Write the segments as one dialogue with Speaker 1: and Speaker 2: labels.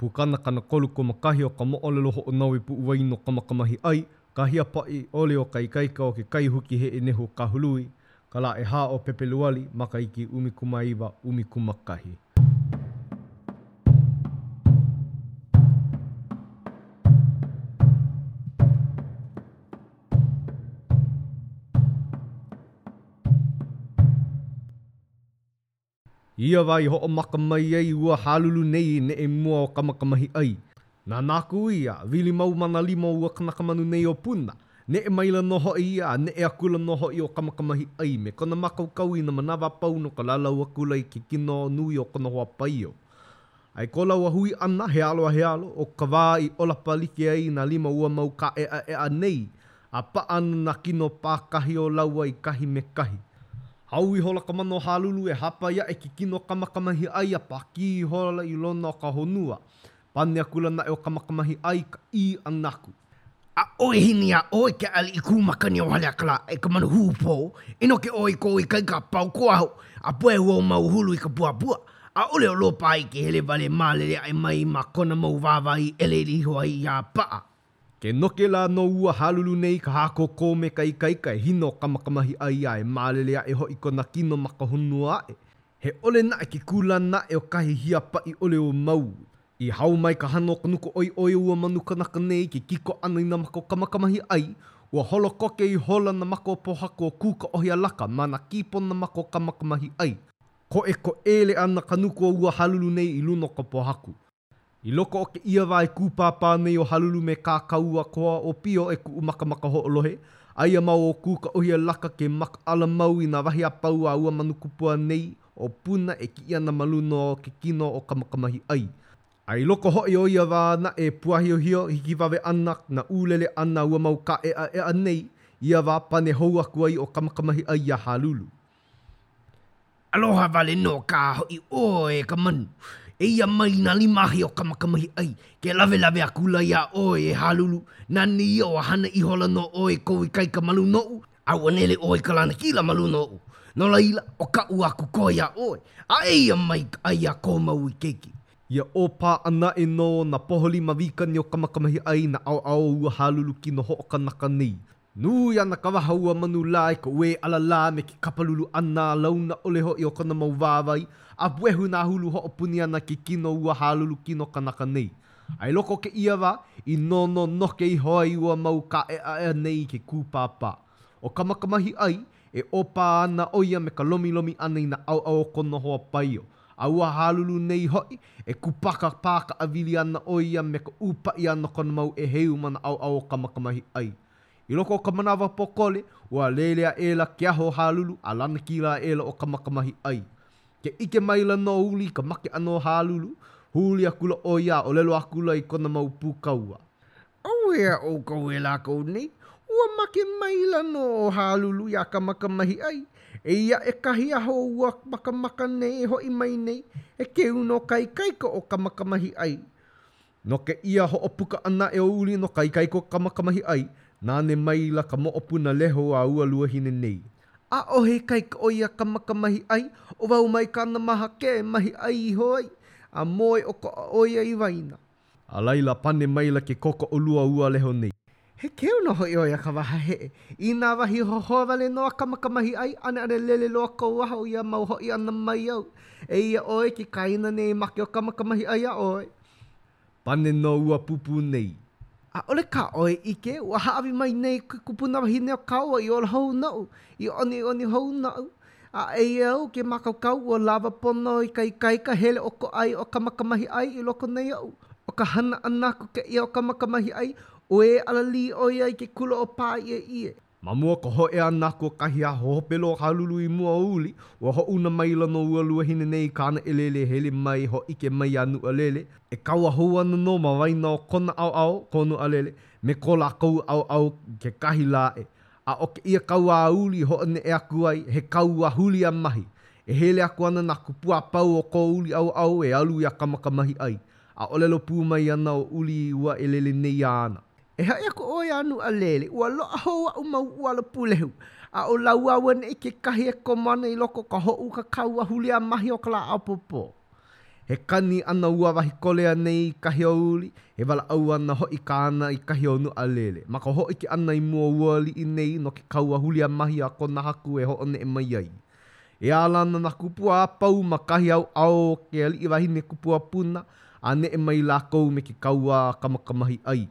Speaker 1: Pukana kanakolukūmākahi o ka moʻolelo hoʻonaue puʻuwai no Kamakamahiʻai, ka hiapaʻiʻole o ka ikaika o ke kai huki heʻe nehu o Kahului, ka lā ʻehā o Pepeluali, makahiki ʻumikūmāiwa ʻumikūmākahi. Ia wā i hoʻomaka mai ai ua Halulu nei e neʻe i mua o Kamakamahiʻai. Nānā aku, ia wili mau mai nā lima o ua kanaka manu nei o Puna, neʻe maila nō hoʻi ia a neʻe akula nō hoʻi ʻo Kamakamahiʻai me kona mākaukau i nā manawa a pau no ka lālau akula i ke kino nui o kona hoa paio. A i ko lāua hui ʻana he alo a he alo, ʻo ka wā i ʻōlapa like ai nā lima o ua mau kāʻeʻaʻeʻa nei, a paʻa ana nā kino pākahi o lāua i kahi me kahi. Hao ihola ka manu Halulu e hāpai aʻe ke kino o Kamakamahiʻai a pākī ihola i luna o ka honua. Pane akula naʻe ʻo Kamakamahiʻai, ka ʻī ʻana aku. ʻAʻoe hina iā ʻoe ke ʻaʻaliʻi kū makani o Haleakalā e ka manu hūpō, e noke ʻoe i kou ikaika a pau ko aho, a puehu ou mau hulu i ka puapua, ʻaʻole ʻo lōpā iki hele wale mālele aʻe mai ma kona mau wāwae i ʻeliʻeli iho ai a paʻa. Ke noke lā nō ua Halulu nei i ka hākōkō me ka ikaika e hina ʻo Kamakamahiʻai a e mālele aʻe hoʻi kona kino mai ka honua aʻe. He ʻole naʻe ke kulana aʻe o kahi hiapaʻiʻole o Maui. I hao mai ka hana o ka nuku ʻoiʻoi o ua manu kanaka nei i ke kiko ʻana i nā maka o Kamakamahiʻai, ua holo koke ihola nā maka pōhaku o Kūkaʻōhiʻalaka ma nā kīpona maka o Kamakamahiʻai. Koʻekoʻele ana ka nuku o ua Halulu nei i luna o ka pōhaku. I loko o kēia wā e kūpāpā nei ʻo Halulu me kā kāua koa ʻōpio e kuʻu makamaka hoʻolohe. Aia mau ʻo Kūkaʻōhiʻalaka ke makaʻala mau i nā wahi a pau a ua manu kupua nei o Puna e kiʻi ana ma luna o ke kino o Kamakamahiʻai. A i loko hoʻi o ia wā naʻe e puahiohio hikiwawe ana nā ʻūlele ʻana a ua mau kāʻeʻaʻeʻa nei ia wā pane hou aku ai ʻo Kamakamahiʻai iā Halulu. Aloha wale nō kā hoʻi ʻoe e ka manu. Eia mai nā lima ahi o Kamakamahiʻai, ke lawelawe akula iā ʻoe, e Halulu, nani ia ua hana ihola nō ʻoe i kou ikaika ma luna oʻu, a ua nele ʻoe i ka lanakila ma luna oʻu. No laila, ʻo kaʻu aku koe iā ʻoe, a eia mai ka ʻai a ko Maui keiki. Ia ʻōpā ʻana aʻe nō o nā poholima wīkani o Kamakamahiʻai i nā ʻaoʻao o ua Halulu kino hoʻokanaka nei. Nui ana ka waha o ua manu lā i ka uē ʻalalā me ke kapalulu ʻana, launa ʻole hoʻi o kona mau wāwae, a puehu nā hulu hoʻopuni ana i ke kino o ua Halulu kino kanaka nei. A i loko o kēia wā, i no nonoke iho ai ua mau kāʻeʻaʻeʻa nei i ke kūpāpā. ʻO Kamakamahiʻai, e ʻōpā ana ʻo ia me ka lomilomi ʻana i nā ʻaoʻao o kona hoa paio. A ua Hālulu nei hoʻi, e kupaka pākaʻawili ana ʻo ia me ka ʻupaʻi ʻana o kona mau ʻēheu ma nā ʻaoʻao o Kamakamahiʻai. I loko o ka manawa pōkole, ua lele aʻela ke aho o Hālulu a lanakila aʻela ʻo Kamakamahiʻai. Ke ʻike maila nō ʻo Uli i ka make ʻana o Hālulu, huli akula ʻo ia a ʻōlelo akula i kona mau pūkaua. ʻAuhea ʻoukou e lākou nei, ua make maila nō ʻo Hālulu iā Kamakamahiʻai, eia aʻe kahi aho o ua makamaka nei e hoʻi mai nei, he keu nō ka ikaika o Kamakamahiʻai. No kēia hoʻopuka ʻana aʻe o Uli no ka ikaika o Kamakamahiʻai, nane maila ka moʻopuna leho a ua luahine nei. ʻAʻohe ikaika o ia Kamakamahiʻai, ʻo wau mai kāna mahakea e mahiʻai iho ai, a moe ʻokoʻa ʻo ia i waena. A laila, pane maila ke kōkoʻolua o ua leho nei. He keu nō hoʻi ʻoe a ka wahaheʻe. I nā wahi hohoa wale nō a Kamakamahiʻai, ʻaneʻane lele loa kou aho, ʻo ia mau hoʻi ʻana mai āu. Eia ʻoe ke kaena nei e make ʻo Kamakamahiʻai iā ʻoe. Pane nō ua pūpū nei. ʻAʻole kā ʻoe i ʻike, ua hāʻawi mai nei ke kupuna wahine o kāua i ola hou noʻu, i ʻoniʻoni hou noʻu, A eia au ke mākaukau ua lawa pono i ka ikaika hele ʻokoʻa ai ʻo Kamakamahiʻai i loko nei oʻu. ʻO ka hana ʻana aku kēia o Kamakamahiʻai, uē alalī ʻo ia i ke kula o Pāʻieʻie. Ma mua o ka hōʻea ʻana aku o kahi aho hope loa o Hālulu i mua o Uli, ua hoʻouna maila nō ua luahine nei i kāna ʻelele hele mai hōʻike mai iā Nuʻalele, e kaua hou ana nō ma waena o kona ʻaoʻao, ko Nuʻalele, me ko lākou ʻaoʻao i kekahi lā aʻe. a ʻo kēia kaua a Uli e hoʻoneʻe aku ai he kaua huliāmahi, e hele aku ana nā kupua a pau o ko Uli ʻaoʻao e alu iā Kamakamahiʻai, a ʻōlelo pū mai ana ʻo Uli i ua ʻelele nei āna. E haʻi aku ʻoe iā Nuʻalele, ua loaʻa hou aʻu mau ʻuala pūlehu, a ʻo lāua auaneʻi kekahi e komo ana i loko o ka hoʻouka kaua huliāmahi o ka lā ʻapōpō. He kani ʻana ua wahi Kōlea nei i kahi o Uli, he walaʻau ʻana hoʻi kāna i kahi o Nuʻalele. Ma ka hōʻike ʻana i mua o ua aliʻi nei no ke kaua huliāmahi a kona haku e hoʻoneʻe mai ai. E ala ana nā kupua a pau ma kahi ʻaoʻao o ke aliʻi wahine kupua o Puna, a neʻe mai lākou me ke kaua iā Kamakamahiʻai.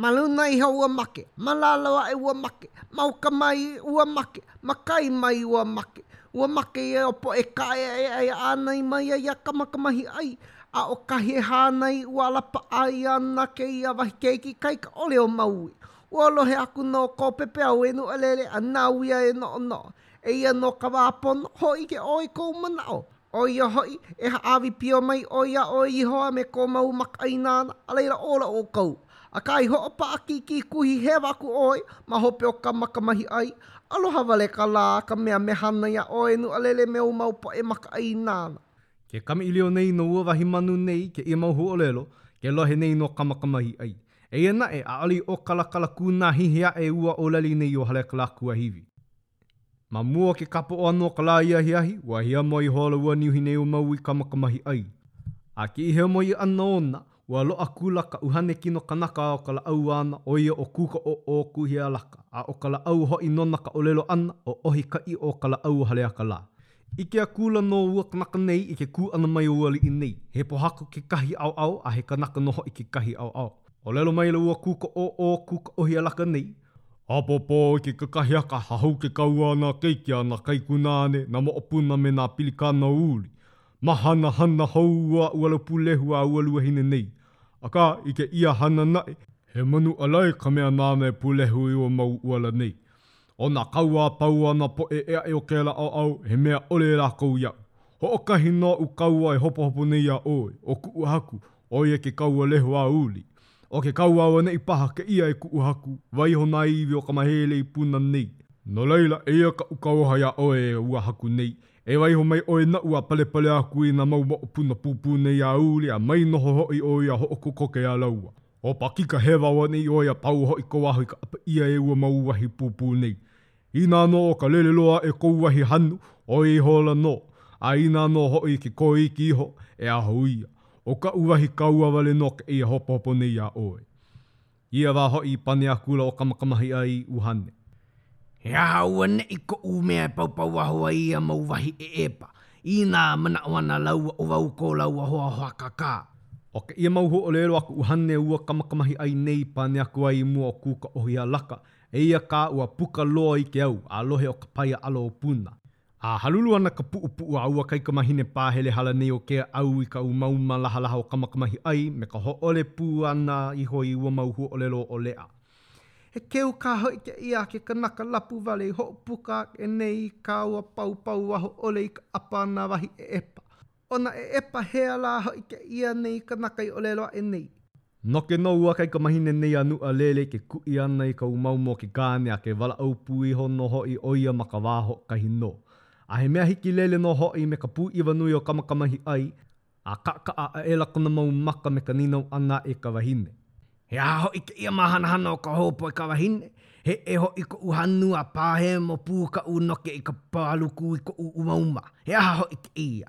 Speaker 1: Ma luna iho ua make, ma lalo aʻe ua make, ma uka mai ua make, ma kai mai ua make, ua make ia poʻe kāʻeʻaʻeʻa e ʻānai mai ai iā Kamakamahiʻai, a ʻo kahi e hānai ʻuala paʻa ʻia ana kēia wahi keiki ikaika ʻole o Maui. Ua lohe aku nō kou pepeiao e Nuʻalele a nāu ia e noʻonoʻo. Eia nō ka wā pono, hōʻike ʻoe i kou manaʻo, ʻO ia hoʻi, e hāʻawi pio mai ʻoe iā ʻoe iho a me kou mau makaʻāinana, a laila ola ʻoukou. Akā, i hoʻopaʻakikī kuhihewa aku ʻoe ma hope o Kamakamahiʻai, aloha wale ka lā ka mea mehana iā ʻoe e Nuʻalele me ou mau poʻe makaʻāinana. Ke kamaʻilio nei nō ua wahi manu nei i kēia mau huaʻōlelo, ke lohe nei nō ʻo Kamakamahiʻai. Eia naʻe, ʻaʻole i ʻōkalakala kūnāhihi aʻe ua ʻōlali nei o Haleakalā kuahiwi. Ma mua o ke kapoʻo ʻana o ka lā ia ahiahi, ua hiamoe ihola ua niuhi nei o Maui, Kamakamahiʻai. A kēia hiamoe ʻana ona, ua loaʻa akula ka ʻuhane kino kanaka o ka lāʻau āna, ʻo ia ʻo Kūkaʻōʻōkūhialaka, a ʻo ka lāʻau hoʻi nona ka ʻōlelo ʻana, ʻo ʻohi ka ʻiʻo o ka lāʻau o Haleakalā. ʻIke akula nō ua kanaka nei i ke kū ʻana mai o ua aliʻi nei, he pōhaku kekahi ʻaoʻao a he kanaka nō hoʻi kekahi ʻaoʻao. ʻŌlelo maila ua Kūkaʻōʻōkūkaʻōhiʻalaka nei, ʻApōpō i ke kakahiaka, hahau ke kaua a nā keiki a nā kaikunāne, nā moʻopuna me nā pilikana o Uli. Māhanahana hou ua ʻuala pūlehu a ua luahine nei. Akā, i kēia hana naʻe, he manu ʻalae ka mea nāna e pūlehu i ua mau ʻuala nei. ʻO nā kaua a pau a nā poʻe ʻē aʻe o kēlā ʻaoʻao, he mea ʻole lākou iaʻu. Hoʻokahi nō aʻu kaua e hopohopo nei iā ʻoe, ʻo kuʻu haku, ʻo ia ke kaua leho a Uli. ʻO ke kaua auaneʻi paha kēia e kuʻu haku, waiho nā iwi o kamahele i Puna nei. No laila, eia kaʻu kauoha iā ʻoe e ua haku nei, e waiho mai ʻoe naʻu a palepale aku i nā mau moʻopuna pūpū nei a Uli a mai noho hoʻi ʻoe a hoʻokokoke iā lāua. O pakika hewa auaneʻi ʻoe a pau hoʻi kou aho i ka ʻapa ʻia e ua mau wahi pūpū nei. Inā nō ʻo ka lele loa aʻe kou wahi hanu, ʻo ia ihola nō, a inā nō hoʻi ke koe iki iho, e aho ia. ʻO kaʻu wahi kaua wale nō kēia hopohopo nei iā ʻoe. Ia wā hoʻi i pane akula ʻo Kamakamahiʻai ʻuhane. He aha auaneʻi koʻu mea e paupauaho ai ia mau wahi ʻeʻepa? Inā manaʻo ana lāua ʻo wau ko lāua hoa hakakā. ʻO kēia mau huaʻōlelo a ka ʻuhane o ua Kamakamahiʻai nei i pane aku ai i mua o Kūkaʻōhiʻalaka, eia kā ua puka loa i Keaʻau a lohe ʻo Kapaiaʻalaopuna. A halulu ana ka puʻupuʻu a ua kaikamahine pāhele hala nei o Keaʻau i ka umauma lahalaha o Kamakamahiʻai me ka hōʻole pū ʻana iho i ua mau huaʻōlelo ʻoʻoleʻa. He keu kā hoʻi kēia a ke kanaka lapuwale i hoʻopuka aʻe nei i kāua paupauaho ʻole i ka ʻapa a nā wahi ʻeʻepa. ʻO nā ʻeʻepa hea lā hoʻi kēia a nei kanaka i ʻōlelo aʻe nei? Noke nō ua kaikamahine nei a Nuʻalele i ke kuʻi ʻana i ka umauma o ke kāne a ke walaʻau pū iho nō hoʻi ʻo ia ma ka wā hoʻokahi nō. A he mea hikilele nō hoʻi me ka pūʻiwa nui o Kamakamahiʻai, a kaʻakaʻa aʻela kona mau maka me ka nīnau ʻana e ka wahine. He aha hoʻi kēia māhanahana o ka hōpoe ka wahine? Heʻe hoʻi koʻu hanu a pāhemo pū kaʻu noke i ka pāluku i koʻu umauma. He aha hoʻi kēia?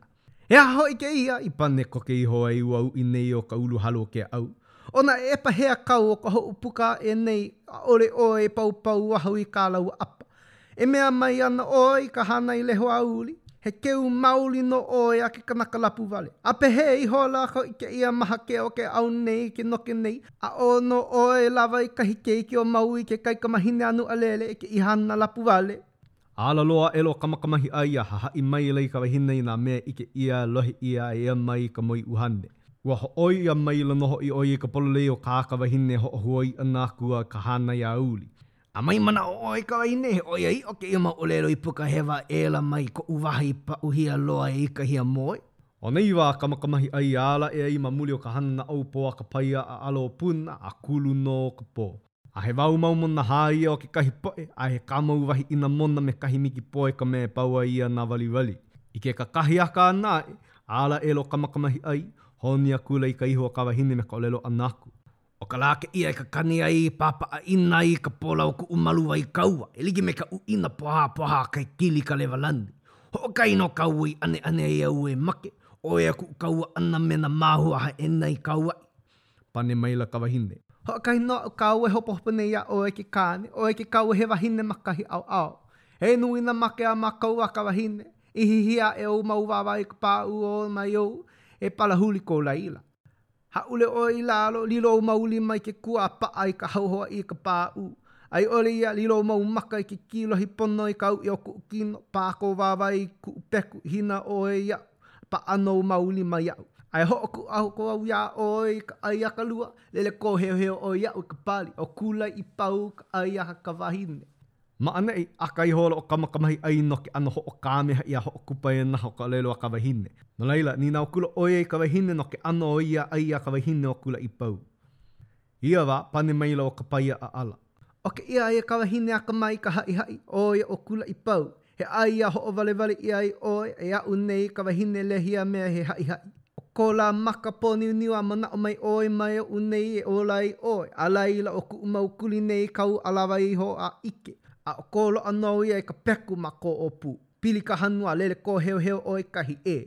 Speaker 1: He aha hoʻi kēia? i pane koke iho ai ua uʻi nei o ka ulu hala o Keaʻau. ʻO nā ʻepa hea kāu o ka hoʻopuka aʻe nei, ʻaʻole ʻoe e paupauaho i kā lāua ʻapa. E mea mai ana ʻoe i Kahānailehoauli, he keu maoli nō ʻoe a ke kanaka lapuwale. A pehea ihola hoʻi kēia mahakē o ke au nei ke noke nei, aʻo nō ʻoe e lawa i kahi keiki o Maui ke kaikamahine a Nuʻalele i kēia hana lapuwale. Ala loa aʻela ʻo Kamakamahiʻai a hahaʻi maila i ka wahine i nā mea ʻike ʻia, lohe ʻia e ia mai ka moeʻuhane. Ua hōʻoia maila nō hoʻi ʻo ia i ka pololei o kā ka wahine hoʻohuoi ʻana aku a Kahānaiauli. A mai manaʻo ʻoe e ka wahine, he ʻoiaʻiʻo kēia mau ʻōlelo i puka hewa aʻela mai koʻu waha i paʻuhia loa ai i ka hiamoe. ʻO nei wā a Kamakamahiʻai i ala aʻe ai ma muli o ka hana naʻaupō a Kapaiaʻaʻalaopuna a kulu nō ka pō. A he wā umauma nahā ia o kekahi poʻe, a he kāmau wahi ʻinamona me kahi miki poi ka mea e pau ai ia nāwaliwali. I ke kakahiaka ʻana aʻe, ala aʻela ʻo Kamakamahiʻai, honi akula i ka ihu o ka wahine me ka ʻōlelo ʻana aku. ʻO ka lā kēia e kakani ai e pāpaʻaʻina ai ka pola o kuʻu malo ʻai kaua, e like me ka ʻuʻina pohāpohā a ka hekili i ka lewa lani. Hoʻokahi nō kaua i ʻaneʻane ai au e make, ʻo ia kuʻu kaua ʻana me nā māhua haʻena i Kauaʻi. Pane maila ka wahine. Hoʻokahi nō aʻu kaua e hopohopo nei iā ʻoe e ke kāne, ʻo ia ke kaua he wahine ma kahi ʻaoʻao. He nui nā make a mākou a ka wahine, i hihia aʻe ou mau wāwae i ka pāʻū o mai ou, he palahuli kou i laila. Hāʻule ʻoe i lalo, lilo ou mau lima i ke kua a paʻa i ka hauhoa i ka pāʻū. A i ʻole ia, lilo ou mau maka i ke kīlohi pono i ka uʻi o kuʻu kino, pā kou wāwae i kuʻu peku, hina ʻoe iaʻu. Paʻa nō ou mau lima iaʻu. A i hoʻokuʻu aku au iā ʻoe i ka ʻai a ka lua, Lele kōheoheo ʻoe iaʻu i ka pali, ʻO Kulaʻipau ka ʻai a ka wahine. Ma ʻaneʻi, ʻaka ihola ʻo Kamakamahiʻai no ke ʻano hoʻokāmehaʻi a hoʻokupaianaha o ka ʻōlelo a ka wahine. No laila, nīnau akula ʻo ia i ka wahine no ke ʻano o ia ʻai a ka wahine ʻo Kulaʻipau. Ia wā, pane maila ʻo Kapaiaʻaʻala. ʻO kēia ʻai a ka wahine akamai i ka haʻihaʻi, ʻo ia ʻo Kulaʻipau. He ʻai e hoʻowalewale ʻia ai ʻoe e aʻu nei e ka wahine lehia ia mea he haʻihaʻi. ʻO ko lā maka pōniuniu a manaʻo mai ʻoe mai oʻu nei e ola ai ʻoe, a laila ʻo kuʻu mau kuli nei kāu e ʻalawa iho a ʻike, a ʻo ko loaʻa nō ia i ka peku ma kō ʻōpū. Pili ka hanu a lele kōheoheo ʻoe i kahi ʻē.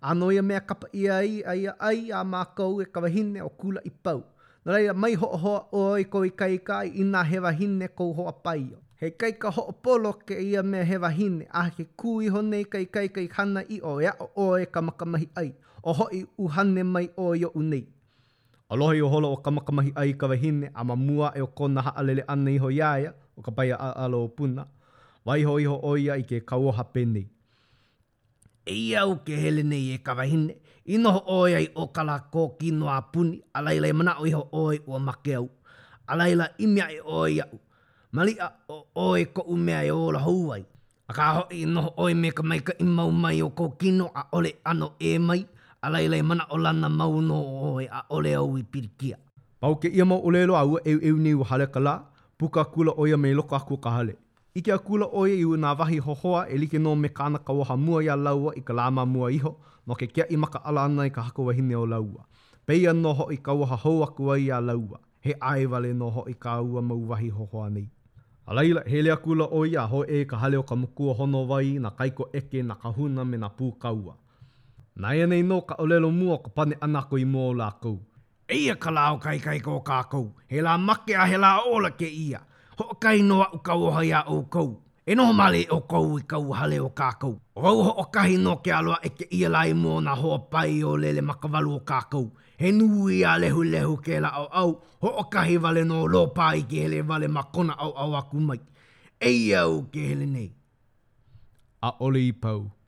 Speaker 1: A no ia mea kapa ʻia ai ia ʻai a mākou e ka wahine ʻo Kulaʻipau. No laila, mai hoʻohoa ʻoe i kou ikaika inā he wahine kou hoa paio. He ikaika hoʻopolo kēia me he wahine, a ke kū iho nei ka ikaika i hana ʻiʻo e ao ʻoe e Kamakamahiʻai, o hoʻi ʻuhane mai ʻoe i oʻu nei. Aloha ihola ʻo Kamakamahiʻai i ka wahine, a ma mua aʻe o kona haʻalele ʻana iho iā ia, ʻo ka paia ʻaʻala o Puna, waiho iho ʻo ia i ke kauoha penei. Eia au ke hele nei e ka wahine, i noho ʻoe a i ʻōkala kō kino a puni, a laila e manaʻo iho ʻoe ua make au. A laila, ʻimi aʻe ʻoe iaʻu. Maliʻa ʻo ʻoe koʻu mea e ola hou ai, akā hoʻi i noho ʻoe me ka maikaʻi mau mai o kou kino ʻaʻole ʻano ʻē mai, a laila e manaʻo lana mau nō ʻoe, ʻaʻole au i pilikia. Pau kēia mau ʻōlelo a ua ʻeuʻeu nei o Haleakalā, puka akula ʻo ia mai loko aku o ka hale. ʻIke akula ʻo ia i ua nā wahi hohoa e like nō me kāna kauoha mua iā lāua i ka lā ma mua iho no ke kiaʻi makaʻala ʻana i ka haku wahine o lāua. Pēia nō hoʻi i kauoha hou aku ai iā lāua. He ʻae wale nō hoʻi kā ua mau wahi hohoa nei. A laila, hele akula ʻo ia a hōʻea i ka hale o ka makuahōnōwai, nā kaikoʻeke, nā kāhuna, me nā pūkaua. Na ia nei nō ka ʻōlelo mua o ka pane ʻana aku i mua o lākou. Eia ka lā o ka ikaika o kākou. He lā make a he lā ola kēia. Hoʻokahi nō aʻu kauoha iā ʻoukou. E noho mālie ʻoukou i kauhale o kākou. ʻO wau hoʻokahi nō ke ʻalo aʻe kēia lā i mua o nā hoa paio lele makawalu o kākou. He nui a lehulehu kēlā ʻaoʻao, hoʻokahi wale nō lōpā iki hele wale ma kona ʻaoʻao aku mai. Eia au ke hele nei. ʻAʻole i pau.